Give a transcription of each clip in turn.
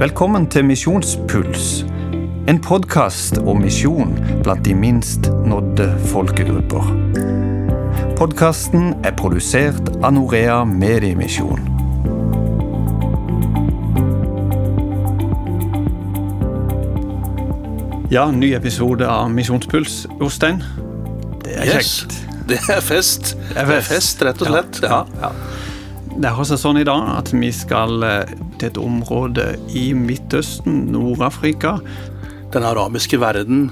Velkommen til Misjonspuls, en podkast om misjon blant de minst nådde folkegrupper. Podkasten er produsert av Norea Mediemisjon. Ja, ny episode av Misjonspuls, Jostein. Det er Yes. kjekt. Det er fest. Det er fest, rett og slett. Ja. Ja. Det har seg sånn i dag at vi skal eh, til et område i Midtøsten, Nord-Afrika. Den arabiske verden.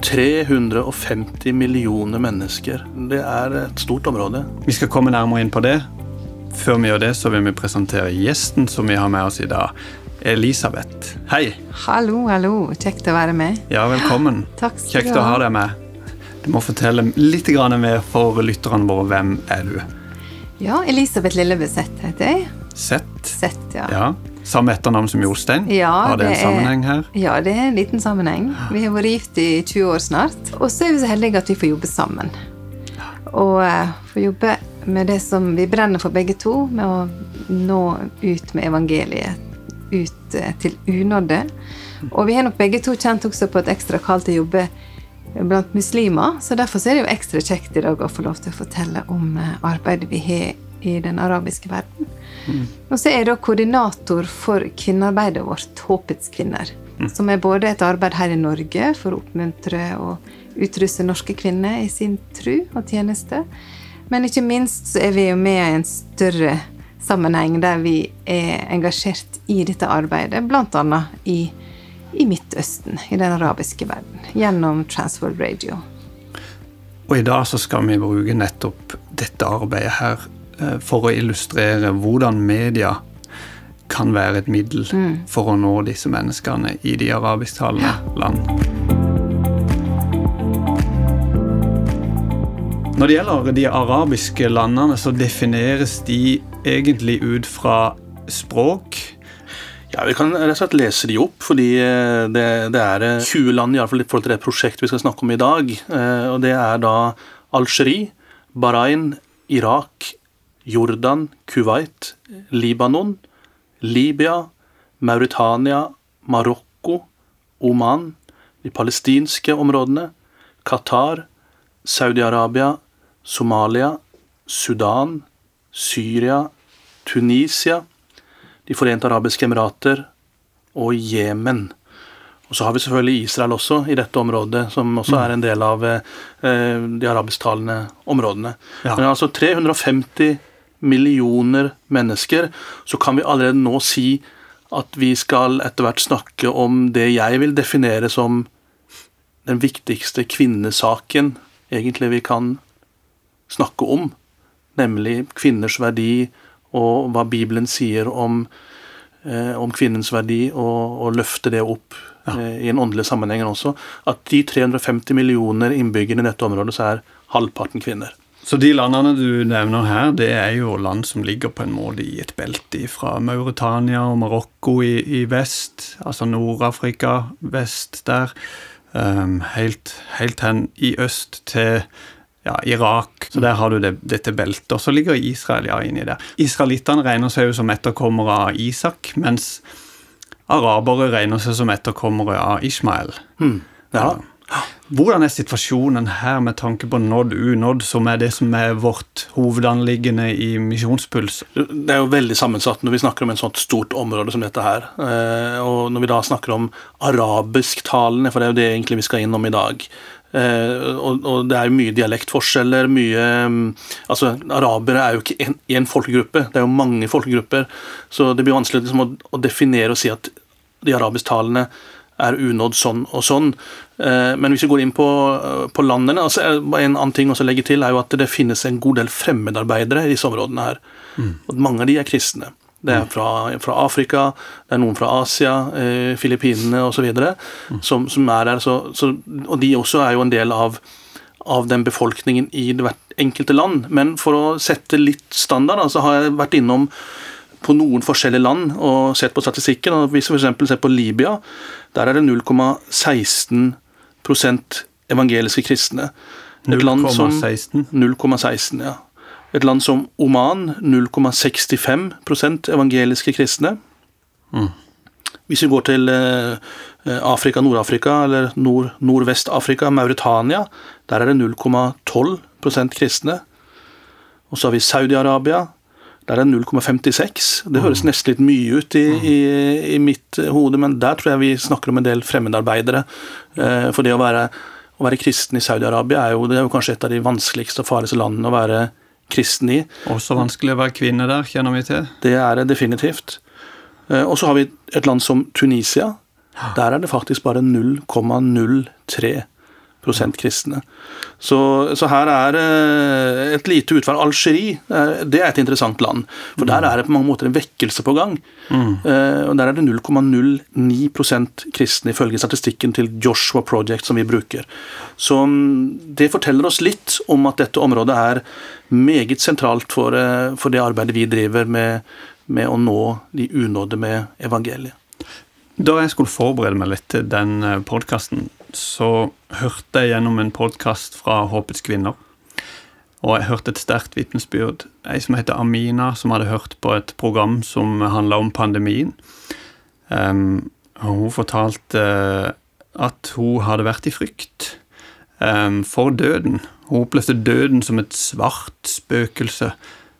350 millioner mennesker. Det er et stort område. Vi skal komme nærmere inn på det. Før vi gjør det, så vil vi presentere gjesten som vi har med oss i dag. Elisabeth. Hei. Hallo, hallo. Kjekt å være med. Ja, velkommen. Takk skal Kjekt du å ha. ha deg med. Du må fortelle litt mer for lytterne våre. Hvem er du? Ja, Elisabeth Lillebeseth heter jeg. Sett. Sett, ja. Ja. Samme etternavn som Jostein? Ja, har det det er- sammenheng her? Ja, det er en liten sammenheng. Vi har vært gift i 20 år snart. Og så er vi så heldige at vi får jobbe sammen. Og uh, får jobbe med det som vi brenner for begge to, med å nå ut med evangeliet ut uh, til unådde. Og vi har nok begge to kjent også på et ekstra kall til å jobbe blant muslimer, så derfor er det jo ekstra kjekt i dag å få lov til å fortelle om eh, arbeidet vi har i den arabiske verden. Og så er jeg da koordinator for kvinnearbeidet vårt, Håpets kvinner. Som er både et arbeid her i Norge for å oppmuntre og utruste norske kvinner i sin tru og tjeneste. Men ikke minst så er vi jo med i en større sammenheng der vi er engasjert i dette arbeidet, bl.a. I, i Midtøsten, i den arabiske verden, gjennom Transworld Radio. Og i dag så skal vi bruke nettopp dette arbeidet her eh, for å illustrere hvordan media kan være et middel for å nå disse menneskene i de arabisktalende land. Når det gjelder de arabiske landene, så defineres de egentlig ut fra språk. Ja, Vi kan rett og slett lese de opp, fordi eh, det, det er eh, 20 land i fall i forhold til det prosjektet vi skal snakke om i dag. Eh, og Det er da Algerie, Bahrain, Irak, Jordan, Kuwait, Libanon, Libya, Mauritania, Marokko, Oman, de palestinske områdene, Qatar, Saudi-Arabia, Somalia, Sudan, Syria, Tunisia, De forente arabiske emirater og Jemen. Og så har vi selvfølgelig Israel også i dette området, som også er en del av eh, de arabisktalende områdene. Ja. Men altså 350 millioner mennesker, så kan vi allerede nå si at vi skal etter hvert snakke om det jeg vil definere som den viktigste kvinnesaken egentlig vi kan snakke om, nemlig kvinners verdi og hva Bibelen sier om, eh, om kvinnens verdi, og, og løfte det opp eh, i en åndelig sammenheng også. At de 350 millioner innbyggerne i dette området, så er halvparten kvinner. Så de landene du nevner her, det er jo land som ligger på en måte i et belte fra Mauritania og Marokko i, i vest, altså Nord-Afrika vest der, um, helt, helt hen i øst til ja, Irak. Så der har du det, dette beltet. Og så ligger Israel ja inni der. Israelittene regner seg jo som etterkommere av Isak, mens arabere regner seg som etterkommere av Ishmael. Ja. Hvordan er situasjonen her med tanke på nådd unådd, som er det som er vårt hovedanliggende i Misjonspuls? Det er jo veldig sammensatt når vi snakker om en sånt stort område som dette her. Eh, Og når vi da snakker om arabisktalende, for det er jo det egentlig vi skal innom i dag. Eh, og, og det er jo mye dialektforskjeller, mye mm, Altså, arabere er jo ikke én folkegruppe, det er jo mange folkegrupper. Så det blir vanskelig liksom, å, å definere og si at de arabisktalende er unådd sånn og sånn. Eh, Men hvis vi går inn på, på landene altså En annen ting også å legge til er jo at det finnes en god del fremmedarbeidere i disse områdene her. Og mange av de er kristne. Det er fra, fra Afrika, det er noen fra Asia, eh, Filippinene osv. Som, som er her. Så, så, og de også er jo en del av, av den befolkningen i hvert enkelte land. Men for å sette litt standard, da, så har jeg vært innom på noen forskjellige land og sett på statistikken. og Hvis vi f.eks. ser på Libya, der er det 0,16 evangeliske kristne. Et land som- 0,16. 0,16, ja. Et land som Oman 0,65 evangeliske kristne. Hvis vi går til Afrika, Nord-Afrika eller Nord Nordvest-Afrika, Mauritania, der er det 0,12% kristne. Og så har vi Saudi-Arabia. Der er det 0,56. Det høres mm. nesten litt mye ut i, i, i, mitt hode, men der tror jeg vi snakker om en del fremmedarbeidere. For det å være, å være kristen i Saudi-Arabia er, er, jo kanskje et av de vanskeligste og farligste landene å være kristen i. Også vanskelig å være kvinne der, kjenner vi til. Det er det definitivt. Og så har vi et land som Tunisia. Der er det faktisk bare 0,03 kristne. Så, så, her er eh, et lite utvalg. Algerie eh, det er et interessant land. For der er det på mange måter en vekkelse på gang. Mm. Eh, og Der er det 0,09% kristne, ifølge statistikken til Joshua Project som vi bruker. Så mm, det forteller oss litt om at dette området er meget sentralt for, for det arbeidet vi driver med, med å nå de unådde med evangeliet. Da jeg skulle forberede meg litt til den eh, podkasten, så hørte jeg gjennom en podkast fra Håpets kvinner. Og jeg hørte et sterkt vitnesbyrd. Ei som heter Amina, som hadde hørt på et program som handla om pandemien. Um, og hun fortalte uh, at hun hadde vært i frykt um, for døden. Hun opplevde døden som et svart spøkelse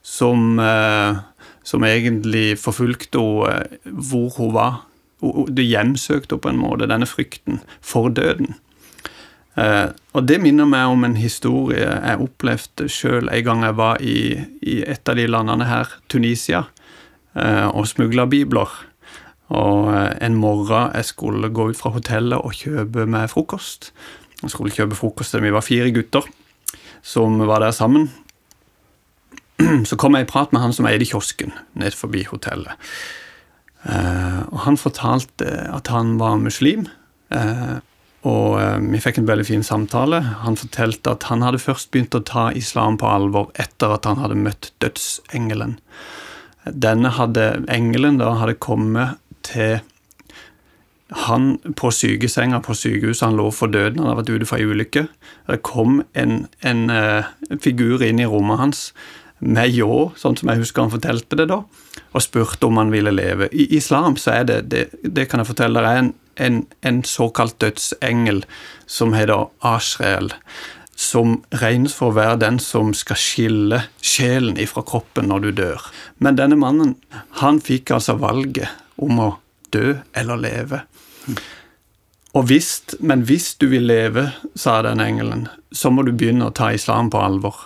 som, uh, som egentlig forfulgte henne uh, hvor hun var det hjemsøkte på en måte denne frykten for døden. Uh, og det minner meg om en historie jeg opplevde sjøl en gang jeg var i, i, et av de landene her, Tunisia, uh, og smugla bibler. Og eh, en morgen jeg skulle gå ut fra hotellet og kjøpe meg frokost. Jeg skulle kjøpe frokost til vi var fire gutter som var der sammen. Så kom jeg i prat med han som eide kiosken ned forbi hotellet. Eh, og han fortalte at han var muslim. Eh, og eh, vi fikk en veldig fin samtale. Han fortalte at han hadde først begynt å ta islam på alvor etter at han hadde møtt dødsengelen. Denne hadde, engelen da hadde kommet til han på sykesenga på sykehuset. Han lå for døden, han hadde vært ute for ei ulykke. Det kom en, en, en figur inn i rommet hans med ljå, sånn som jeg husker han fortalte det da, og spurte om han ville leve. I islam så er det, det, det kan jeg fortelle, er en, en, en såkalt dødsengel som heter Ashreel, som regnes for å være den som skal skille sjelen ifra kroppen når du dør. Men denne mannen, han fikk altså valget om å dø eller leve. Og hvis, men hvis du vil leve, sa den engelen, så må du begynne å ta islam på alvor.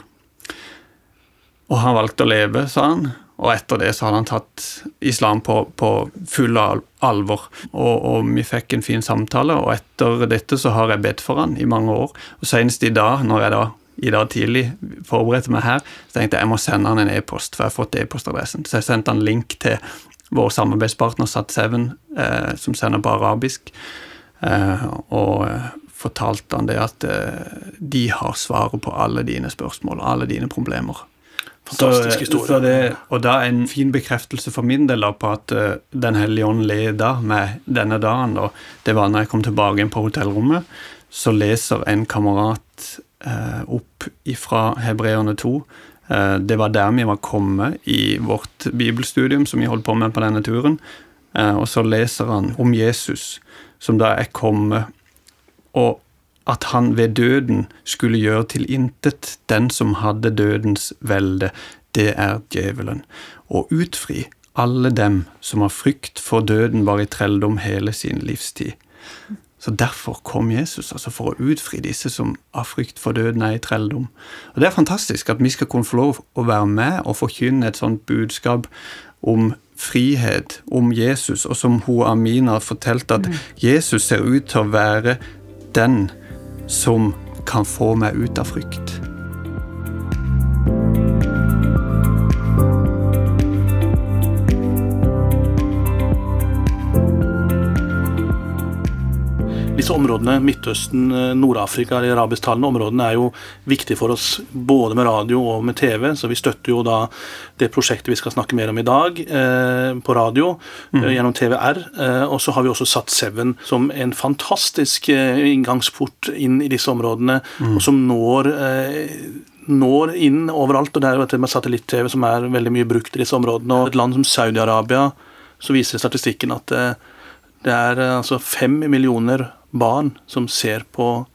Og han valgte å leve, sa han. Og etter det så hadde han tatt islam på, på full alvor. Og, og, vi fikk en fin samtale, og etter dette så har jeg bedt for han i mange år. Og senest i dag, når jeg da i dag tidlig forberedte meg her, så tenkte jeg jeg må sende han en e-post, for jeg har fått e-postadressen. Så jeg sendte han link til vår samarbeidspartner Sat7, eh, som sender på arabisk. Eh, og eh, fortalte han det at eh, de har svaret på alle dine spørsmål alle dine problemer. Fantastisk historie. Så det, og da en fin bekreftelse for min del på at uh, Den hellige ånd leda meg denne dagen. Da. det var når jeg kom tilbake inn på hotellrommet, så leser en kamerat uh, opp fra Hebreerne 2. Uh, eh, det var der vi var kommet i vårt bibelstudium som vi holdt på med på denne turen. og så leser han om Jesus, som da er kommet og at han ved døden skulle gjøre til intet den som hadde dødens velde, det er djevelen, og utfri alle dem som har frykt for døden var i trelldom hele sin livstid. Så Derfor kom Jesus, altså for å utfri disse som av frykt for døden er i trelldom. Og Det er fantastisk at vi skal kunne få lov å være med og forkynne et sånt budskap om frihet, om Jesus, og som hun Amina har fortalt, at mm. Jesus ser ut til å være den som kan få meg ut av frykt. Disse områdene, Midtøsten, eh, Nord-Afrika, de arabisktalende områdene, er jo viktige for oss både med radio og med TV. Så vi støtter jo da det prosjektet vi skal snakke mer om i dag, eh, på radio mm. eh, gjennom TVR. Eh, og så har vi også satt Seven som en fantastisk eh, inngangsport inn i disse områdene, mm. og som når eh, når inn overalt. og Det er jo dette med satellitt-TV som er veldig mye brukt i disse områdene. og Et land som Saudi-Arabia, så viser statistikken at Det er altså fem millioner barn som ser på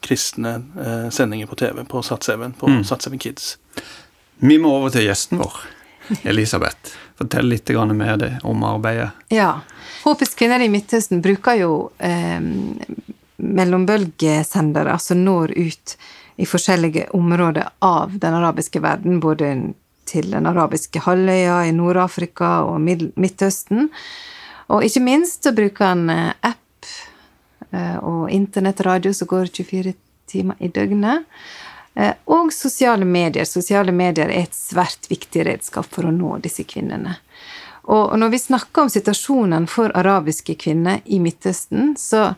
kristne eh, sendinger på TV på Sat7, på mm. Sat7 Kids. Vi må over til gjesten vår, Elisabeth. Fortell litt mer deg om arbeidet. Ja. Håpets kvinner i Midtøsten bruker jo eh, mellombølgesendere, altså når ut i forskjellige områder av den arabiske verden, både til den arabiske halvøya, i Nord-Afrika og Midtøsten. Og ikke minst så bruker han app eh, og internettradio som går 24 timer i døgnet. Eh, og sosiale medier. Sosiale medier er et svært viktig redskap for å nå disse kvinnene. Og når vi snakker om situasjonen for arabiske kvinner i Midtøsten, så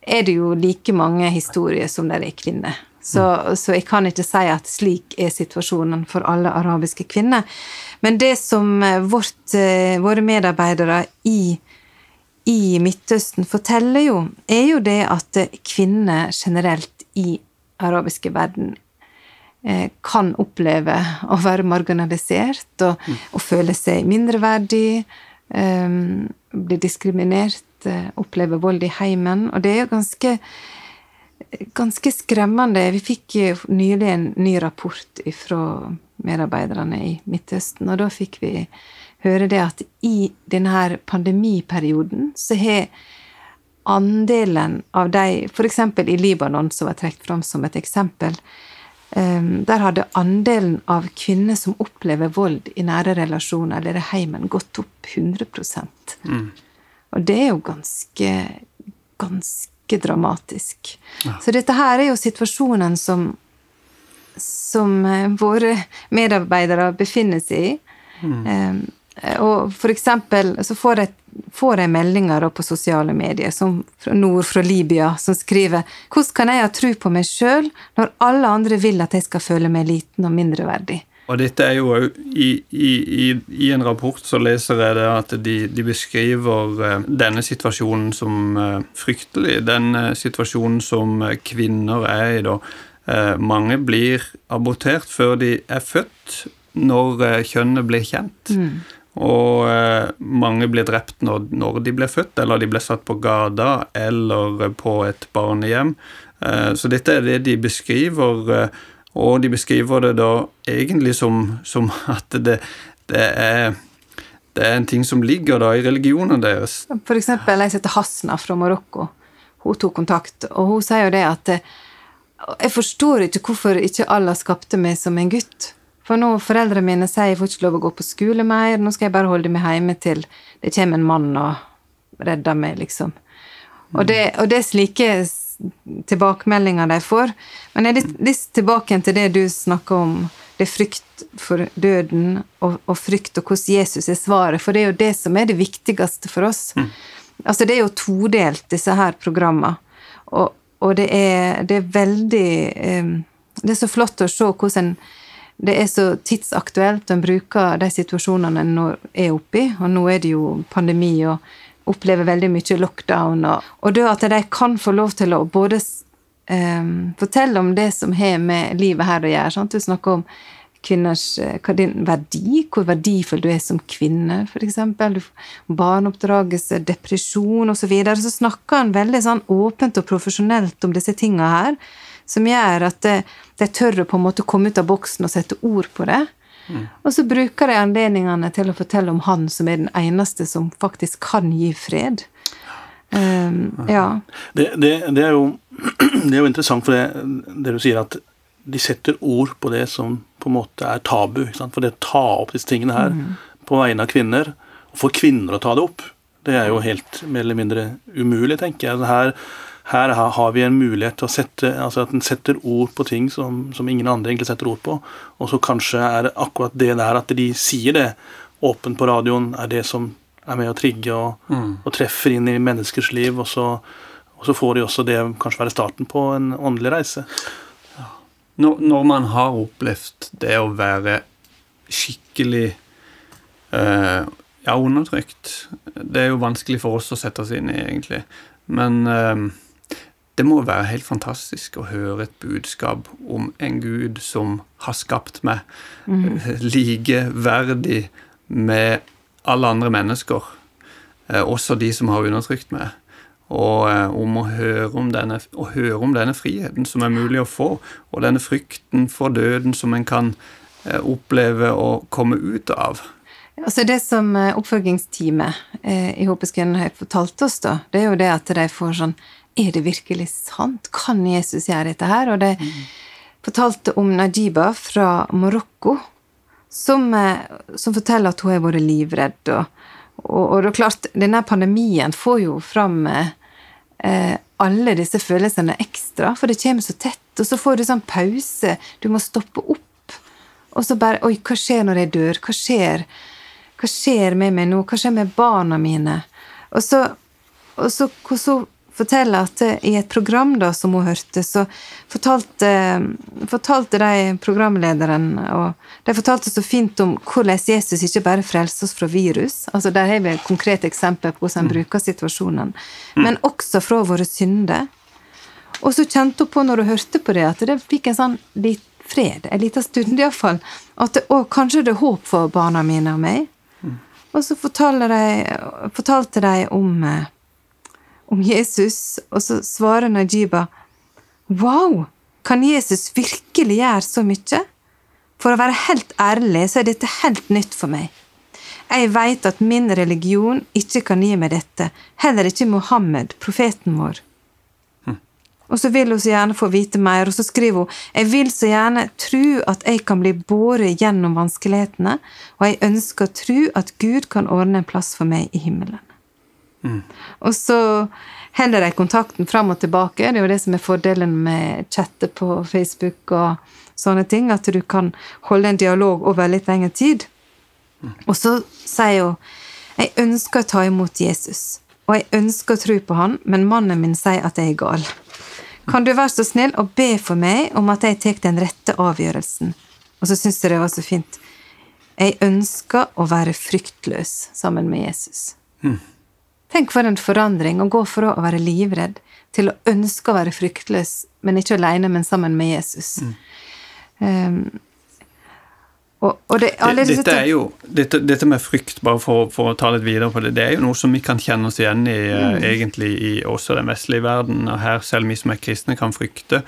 er det jo like mange historier som det er kvinner. Så, så, jeg kan ikke si at slik er situasjonen for alle arabiske kvinner. Men det som vårt, våre medarbeidere i i Midtøsten forteller jo, er jo det at kvinner generelt i arabiske verden eh, kan oppleve å være marginalisert og, mm. og føle seg mindreverdig, um, bli diskriminert, uh, oppleve vold i heimen. Og det er jo ganske, ganske skremmende. Vi fikk nylig en ny rapport fra medarbeiderne i Midtøsten, og da fikk vi høre det at i denne pandemiperioden så har andelen av de F.eks. i Libanon, som var trukket fram som et eksempel, ehm, der hadde andelen av kvinner som opplever vold i nære relasjoner eller i heimen, gått opp 100 mm. Og det er jo ganske, ganske dramatisk. Ja. Så dette her er jo situasjonen som, som eh, våre medarbeidere befinner seg i. Mm. Eh, og for eksempel så får jeg, får jeg meldinger på sosiale medier, som fra nord fra Libya, som skriver 'Hvordan kan jeg ha tro på meg sjøl når alle andre vil at jeg skal føle meg liten og mindreverdig?' Og dette er jo i, i, i, i en rapport så leser jeg det at de, de beskriver eh, denne situasjonen som eh, fryktelig. Den situasjonen som kvinner er i da. Mange blir abortert før de er født, når kjønnet blir kjent. Mm. Og eh, mange blir drept når, når, de ble født, eller de ble satt på gata eller på et barnehjem. Eh, så dette er det de beskriver, eh, og de beskriver det da egentlig som, som at det, det, er, det, er en ting som ligger da i religionen deres. For eksempel ei som heter Hasna fra Marokko. Hun tok kontakt, og hun sier jo det at jeg forstår ikke hvorfor ikke Allah skapte meg som en gutt. For nå foreldrene mine sier jeg får ikke lov å gå på skole mer, nå skal jeg bare holde meg hjemme til det kommer en mann og redder meg, liksom. Og det, og det er slike tilbakemeldinger de får. Men jeg er litt, tilbake til det du snakker om, det er frykt for døden og, og, frykt og hvordan Jesus er svaret, for det er jo det som er det viktigste for oss. Mm. Altså, det er jo todelt, disse her programmene. Og, og det, er, det, er, veldig um, Det er så flott å se hvordan det er så tidsaktuelt. En bruker de situasjonene en nå er oppi, og nå er det jo pandemi og opplever veldig mye lockdown. Og, og det at de kan få lov til å både um, fortelle om det som har med livet her å gjøre. Sant? Du snakker om kvinners eh, hva din verdi, hvor verdifull du er som kvinne, f.eks. Barneoppdragelse, depresjon osv. Så, videre. så snakker han veldig sånn åpent og profesjonelt om disse tinga her som gjør at de tør å på en måte komme ut av boksen og sette ord på det. Mm. Og så bruker de anledningene til å fortelle om han som er den eneste som faktisk kan gi fred. Um, ja. Det, det, det, er jo, det, er jo, interessant, for det, det, du sier at de setter ord på det som på en måte er tabu. For det å ta opp disse tingene her mm. på vegne av kvinner, og for kvinner å ta det opp, det er jo helt mer eller mindre umulig, tenker jeg. Her her har vi en mulighet til å sette altså at en setter ord på ting som, som, ingen andre egentlig setter ord på. Og så kanskje er det akkurat det der at de sier det åpent på radioen, er det som er med å trigge og, mm. og treffer inn i menneskers liv. Og så, og så, får de også det kanskje være starten på en åndelig reise. Når, når man har opplevd det å være skikkelig eh, ja, undertrykt Det er jo vanskelig for oss å sette oss inn i, egentlig. Men uh, det må være helt fantastisk å høre et budskap om en gud som har skapt meg mm. likeverdig med alle andre mennesker. eh, også de som har undertrykt meg. Og eh, om å høre om, denne, å høre om denne friheten som er mulig å få, og denne frykten for døden som en kan eh, oppleve å komme ut av. Altså Det som oppfølgingsteamet i Håpets har fortalte oss, da, det er jo det at de får sånn Er det virkelig sant? Kan Jesus gjøre dette her? Og det fortalte om Najiba fra Marokko, som, eh, som, forteller at hun har vært livredd. Og, og, og, det er klart, denne pandemien får jo fram eh, alle disse følelsene ekstra, for det kommer så tett, og så får du sånn pause. Du må stoppe opp. Og så bare Oi, hva skjer når jeg dør? Hva skjer? Hva skjer med meg nå? Hva skjer med barna mine? Og så, og så, og så forteller at i et program da, som hun hørte, så fortalte, fortalte de programlederen og De fortalte så fint om hvordan Jesus ikke bare frelser oss fra virus. altså Der har vi et konkret eksempel på hvordan han mm. bruker situasjonen. Mm. Men også fra våre synder. Og så kjente hun på, når hun hørte på det, at det fikk en sånn litt fred. En liten stund iallfall. At det, å, kanskje det er håp for barna mine og meg. Og så de, fortalte de om, eh, om Jesus, og så svarer Najiba Wow! Kan Jesus virkelig gjøre så mye? For å være helt ærlig så er dette helt nytt for meg. Jeg veit at min religion ikke kan gi meg dette, heller ikke Mohammed, profeten vår. Og så vil hun så gjerne få vite mer, og så skriver hun jeg vil så gjerne tro at jeg kan bli båret gjennom vanskelighetene, og jeg ønsker å tro at Gud kan ordne en plass for meg i himmelen. Mm. Og så holder de kontakten fram og tilbake. Det er jo det som er fordelen med chatte på Facebook og sånne ting, at du kan holde en dialog over litt lengre tid. Mm. Og så sier hun jeg ønsker å ta imot Jesus, og jeg ønsker å tro på han, men mannen min sier at jeg er gal. Kan du være så snill å be for meg om at jeg tar den rette avgjørelsen? Og så syns jeg det var så fint. Jeg ønsker å være fryktløs sammen med Jesus. Mm. Tenk for en forandring å gå fra å være livredd til å ønske å være fryktløs, men ikke alene, men sammen med Jesus. Mm. Um, og, og det, dette, jo, dette, dette, med frykt, bare for, for, å ta litt videre på det, det er jo noe som vi kan kjenne oss igjen i eh, mm. egentlig i også den vestlige verden. og Her selv vi som er kristne, kan frykte.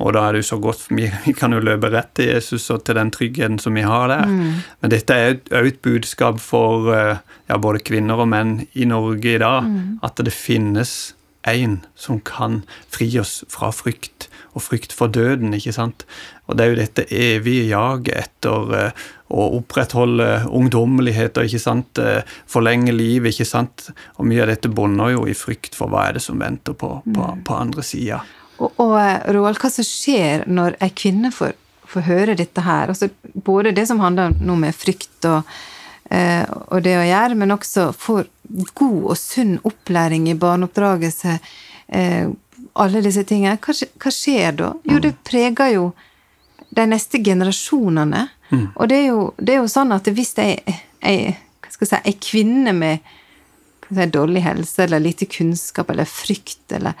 Og da er det jo så godt, vi, vi kan jo løpe rett til Jesus og til den tryggheten som vi har der. Mm. Men dette er jo et budskap for eh, ja, både kvinner og menn i Norge i dag. Mm. At det finnes en som kan fri oss fra frykt og frykt for døden. ikke sant? Og det er jo dette evige jaget etter uh, å opprettholde ungdommeligheter, ikke sant? Uh, forlenge livet, ikke sant? Og mye av dette bunner jo i frykt for hva er det som venter på, på, mm. på andre sida. Og, og eh, Roald, hva som skjer når ei kvinne får, får, høre dette her? Altså, både det som handler noe med frykt og, eh, og det å gjøre, men også får god og sunn opplæring i barneoppdragelse alle disse tingene, hva, hva skjer da? Jo, det preger jo de neste generasjonene. Mm. Og det er, jo, det er, jo, sånn at hvis jeg er si, ei kvinne med si, dårlig helse eller lite kunnskap eller frykt eller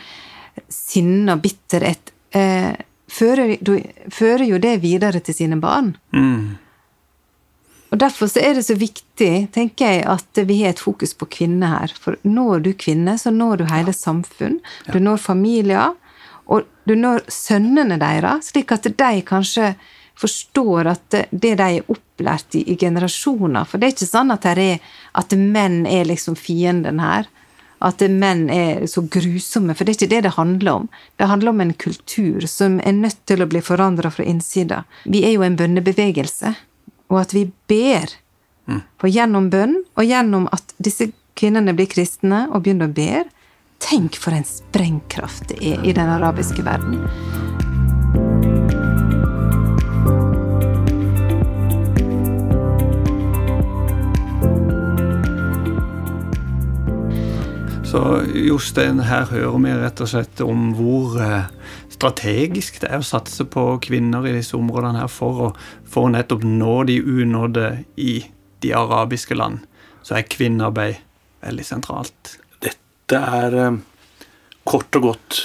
sinne og bitterhet, eh, fører, fører, jo det videre til sine barn. Mm. Og Derfor så er det så viktig, tenker jeg, at vi har et fokus på kvinner her. For når du kvinner, så når du hele samfunn. Du når familier. Og du når sønnene deres, slik at de kanskje forstår at det de er opplært i i generasjoner For det er ikke sånn at, er, at menn er liksom fienden her. At menn er så grusomme. For det er ikke det det handler om. Det handler om en kultur som er nødt til å bli forandra fra innsida. Vi er jo en bønnebevegelse og at vi ber. Mm. For gjennom bønn, og gjennom at disse kvinnene blir kristne og begynner å be, tenk for en sprengkraft det er i den arabiske verden. Så Jostein, her hører vi rett og slett om hvor eh, strategisk det er å satse på kvinner i disse områdene her for å, for nettopp nå de unådde i de arabiske land. Så er kvinnearbeid veldig sentralt. Dette er eh, kort og godt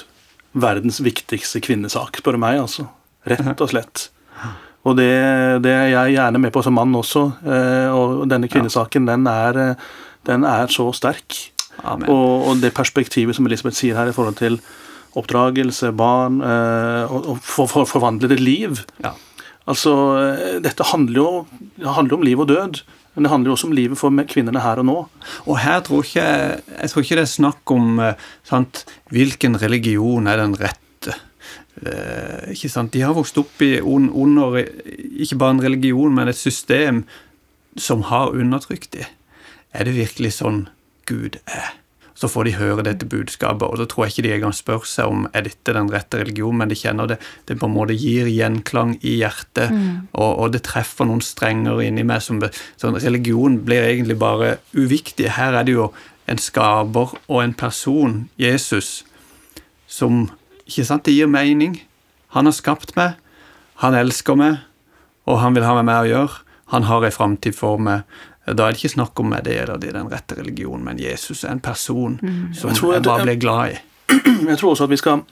verdens viktigste kvinnesak, spør du meg. altså. Rett og slett. Og det, det, er jeg gjerne med på som mann også. Eh, og denne kvinnesaken, den er, den er så sterk. Og, og det perspektivet som Elisabeth sier her i forhold til oppdragelse, barn eh, og, og for, for, forvandlede liv. Ja. Altså, eh, Dette handler jo det handler om liv og død, men det handler jo også om livet for kvinnene her og nå. Og her tror ikke jeg tror ikke det er snakk om eh, sant, hvilken religion er den rette. Eh, ikke sant? De har vokst opp i, under ikke bare en religion, men et system som har undertrykt dem. Er det virkelig sånn Gud er? Så får de høre dette budskapet, og da tror jeg ikke de engang spør seg om er dette den rette religionen, men de kjenner det det på en måte gir gjenklang i hjertet, og, og det treffer noen strenger inni meg. som sånn Religion blir egentlig bare uviktig. Her er det jo en skaper og en person, Jesus, som Ikke sant? Det gir mening. Han har skapt meg, han elsker meg, og han vil ha med meg å gjøre. Han har en framtid for meg. Da er det ikke snakk om er det eller det er den rette religionen, men Jesus er en person som Jeg tror jeg bare blir glad i. Jeg tror også at vi skal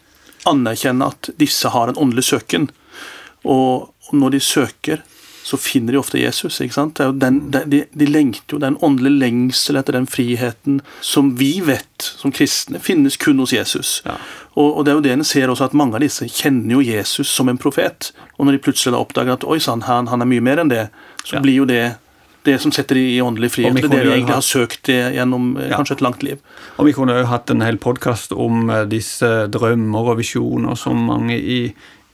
anerkjenne at disse har en åndelig søken. Og når de søker, så finner de ofte Jesus. ikke sant? Det er jo den, de, de- de lengter jo, det er en åndelig lengsel etter den friheten som vi vet som kristne finnes kun hos Jesus. Ja. Og, og det er jo det en ser også, at mange av disse kjenner jo Jesus som en profet. Og når de plutselig da oppdager at oi sann, han, han er mye mer enn det, så Ja. blir jo det det som setter de i åndelig frihet. Det er det de egentlig har søkt gjennom eh, Ja. kanskje et langt liv. Og vi kunne jo hatt en hel podkast om eh, disse drømmer og visjoner som mange i,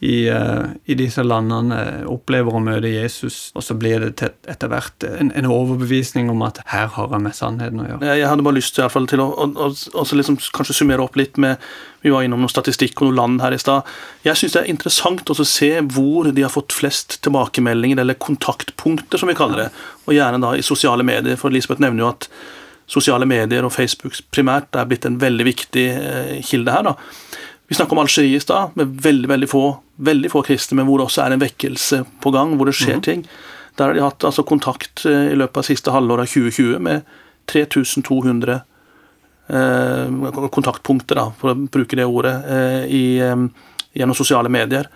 i, eh, i disse landene opplever å møte Jesus, og så blir det etter hvert en, en overbevisning om at her har jeg med sannheten å gjøre. Jeg hadde bare lyst til, i fall, til å, å, å å liksom kanskje summere opp litt med Vi var innom noen statistikk og noen land her i stad. Jeg syns det er interessant å se hvor de har fått flest tilbakemeldinger, eller kontaktpunkter, som vi kaller det. Og gjerne da i sosiale medier. For Elisabeth nevner jo at sosiale medier og Facebook primært er blitt en veldig viktig eh, kilde her. da. Vi snakket om Algerie i stad, med veldig veldig få veldig få kristne, men hvor det også er en vekkelse på gang, hvor det skjer ting. Der har de hatt altså, kontakt eh, i løpet av siste halvår av 2020 med 3200 eh, kontaktpunkter, da, for å bruke det ordet, eh, i, eh, gjennom sosiale medier.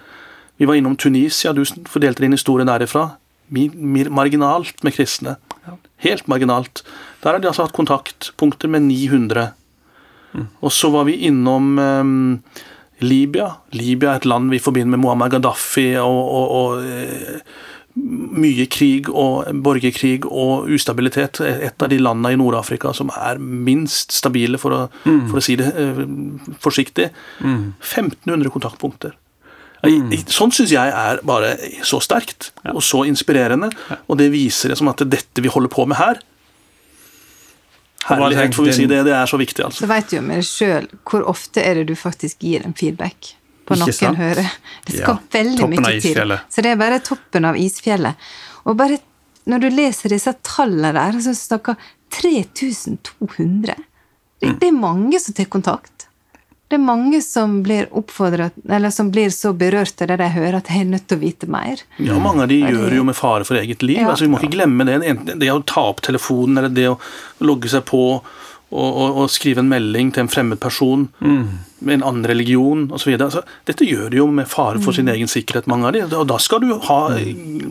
Vi var innom Tunisia, du fordelte din historie derifra. Marginalt med kristne. Helt marginalt. Der har de altså hatt kontaktpunkter med 900. Og så var vi innom eh, Libya. Libya er et land vi forbinder med Muammar Gaddafi og, og, og eh, mye krig og borgerkrig og ustabilitet. Et av de landene i Nord-Afrika som er minst stabile, for å, for å si det eh, forsiktig. 1500 kontaktpunkter. Mm. i- Sånn syns jeg er bare så sterkt og så inspirerende. Og det viser liksom at dette vi holder på med her Herlighet, får vi si det. Det er så viktig, altså. Så vet du jo med deg sjøl hvor ofte er det du faktisk gir en feedback på Ikke noen sant? hører. Det skal Ja, veldig toppen mye til. Så det er bare toppen av isfjellet. Og bare når du leser disse tallene der, så snakker 3200. Det, Mm. det er mange som tar kontakt. Det er mange som blir oppfordret, eller som blir så berørt av det de hører, at de er nødt til å vite mer. Ja, mange av de gjør det jo med fare for eget liv. Ja. altså Vi må ikke glemme det. Enten Det å ta opp telefonen, eller det å logge seg på og, og, skrive en melding til en fremmed person med en annen religion osv. Altså, dette gjør de jo med fare for sin egen sikkerhet, mange av de. Og da skal du ha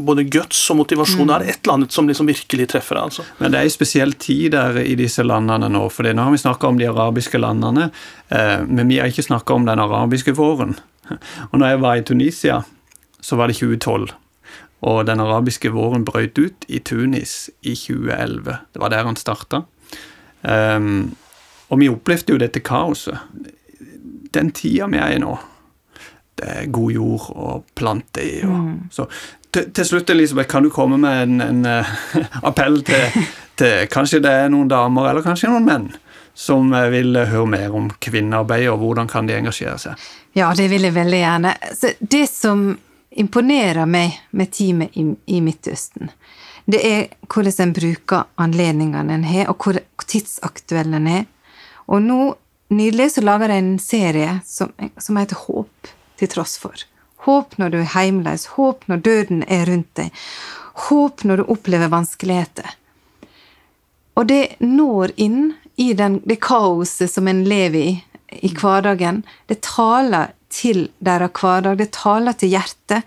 både guts og motivasjon. Det er et eller annet som liksom virkelig treffer deg. altså. Men det er en spesiell tid der i disse landene nå. for Nå har vi snakka om de arabiske landene, eh, men vi har ikke snakka om den arabiske våren. Og når jeg var i Tunisia, så var det 2012. Og den arabiske våren brøt ut i Tunis i 2011. Det var der han starta. Um, og vi opplevde jo dette kaoset. Den tida vi er i nå, det er god jord å plante i. Og, Så til, til slutt, Elisabeth, kan du komme med en, en uh, appell til, til Kanskje det er noen damer, eller kanskje noen menn, som eh, vil høre mer om kvinnearbeid, og hvordan kan de engasjere seg? Ja, det vil jeg veldig gjerne. Så det som imponerer meg med teamet i, i Midtøsten, det er hvordan en bruker anledningene en har, og hvor tidsaktuell den er. Og nå nylig så lager de en serie som, som heter Håp til tross for. Håp når du er heimleis, håp når døden er rundt deg, håp når du opplever vanskeligheter. Og det når inn i den, det kaoset som en lever i i hverdagen. Det taler til deres hverdag, det taler til hjertet.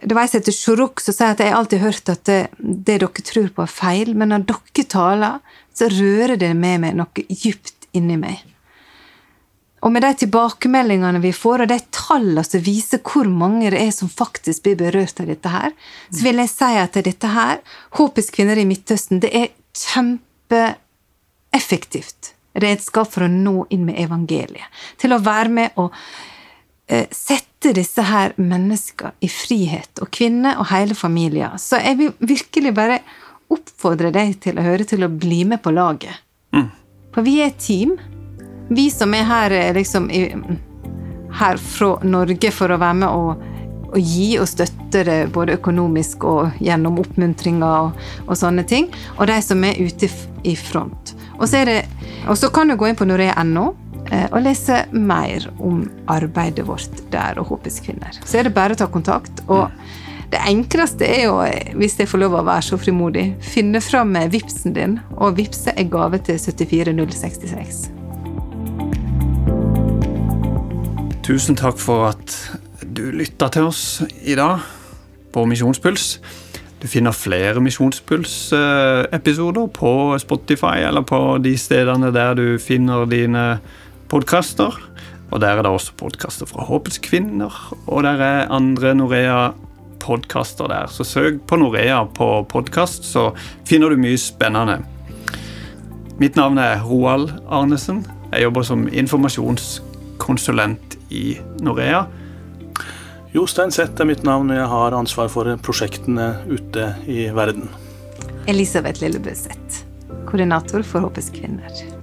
Det var ei som heter Shuruk som sier at jeg har alltid hørt at det, det dere tror på er feil, men når dere taler, så rører det med meg noe djupt inni meg. Og med de tilbakemeldingene vi får, og de tallene som viser hvor mange det er som faktisk blir berørt av dette her, så vil jeg si at dette her, Håpets kvinner i Midtøsten, det er kjempeeffektivt redskap for å nå inn med evangeliet. Til å være med og eh, sette disse her menneskene i frihet, og kvinner og hele familier. Så jeg vil virkelig bare oppfordre deg til å høre til å bli med på laget. Mm. For vi er et team. Vi som er her eh, liksom i, her fra Norge for å være med og, og gi og støtte det både økonomisk og gjennom oppmuntringer og, og sånne ting. Og de som er ute i front. Og så, det, og så kan du gå inn på norea.no eh, og lese mer om arbeidet vårt der og Håpets kvinner. Så er det bare å ta kontakt. og det enkleste er jo, hvis jeg får lov å være så frimodig, finne fram vipsen din og vippse en gave til 74066. Tusen takk for at du lytta til oss i dag på Misjonspuls. Du finner flere Misjonspuls-episoder på Spotify eller på de stedene der du finner dine podkaster. Og der er det også podkaster fra Håpets kvinner, og der er andre Norea-podkaster der. Så søk på Norea på podkast, så finner du mye spennende. Mitt navn er Roald Arnesen. Jeg jobber som informasjonskonsulent i Norea. Jostein Sett er mitt navn, og jeg har ansvar for prosjektene ute i verden. Elisabeth Lillebø Sett, koordinator for Håpets kvinner.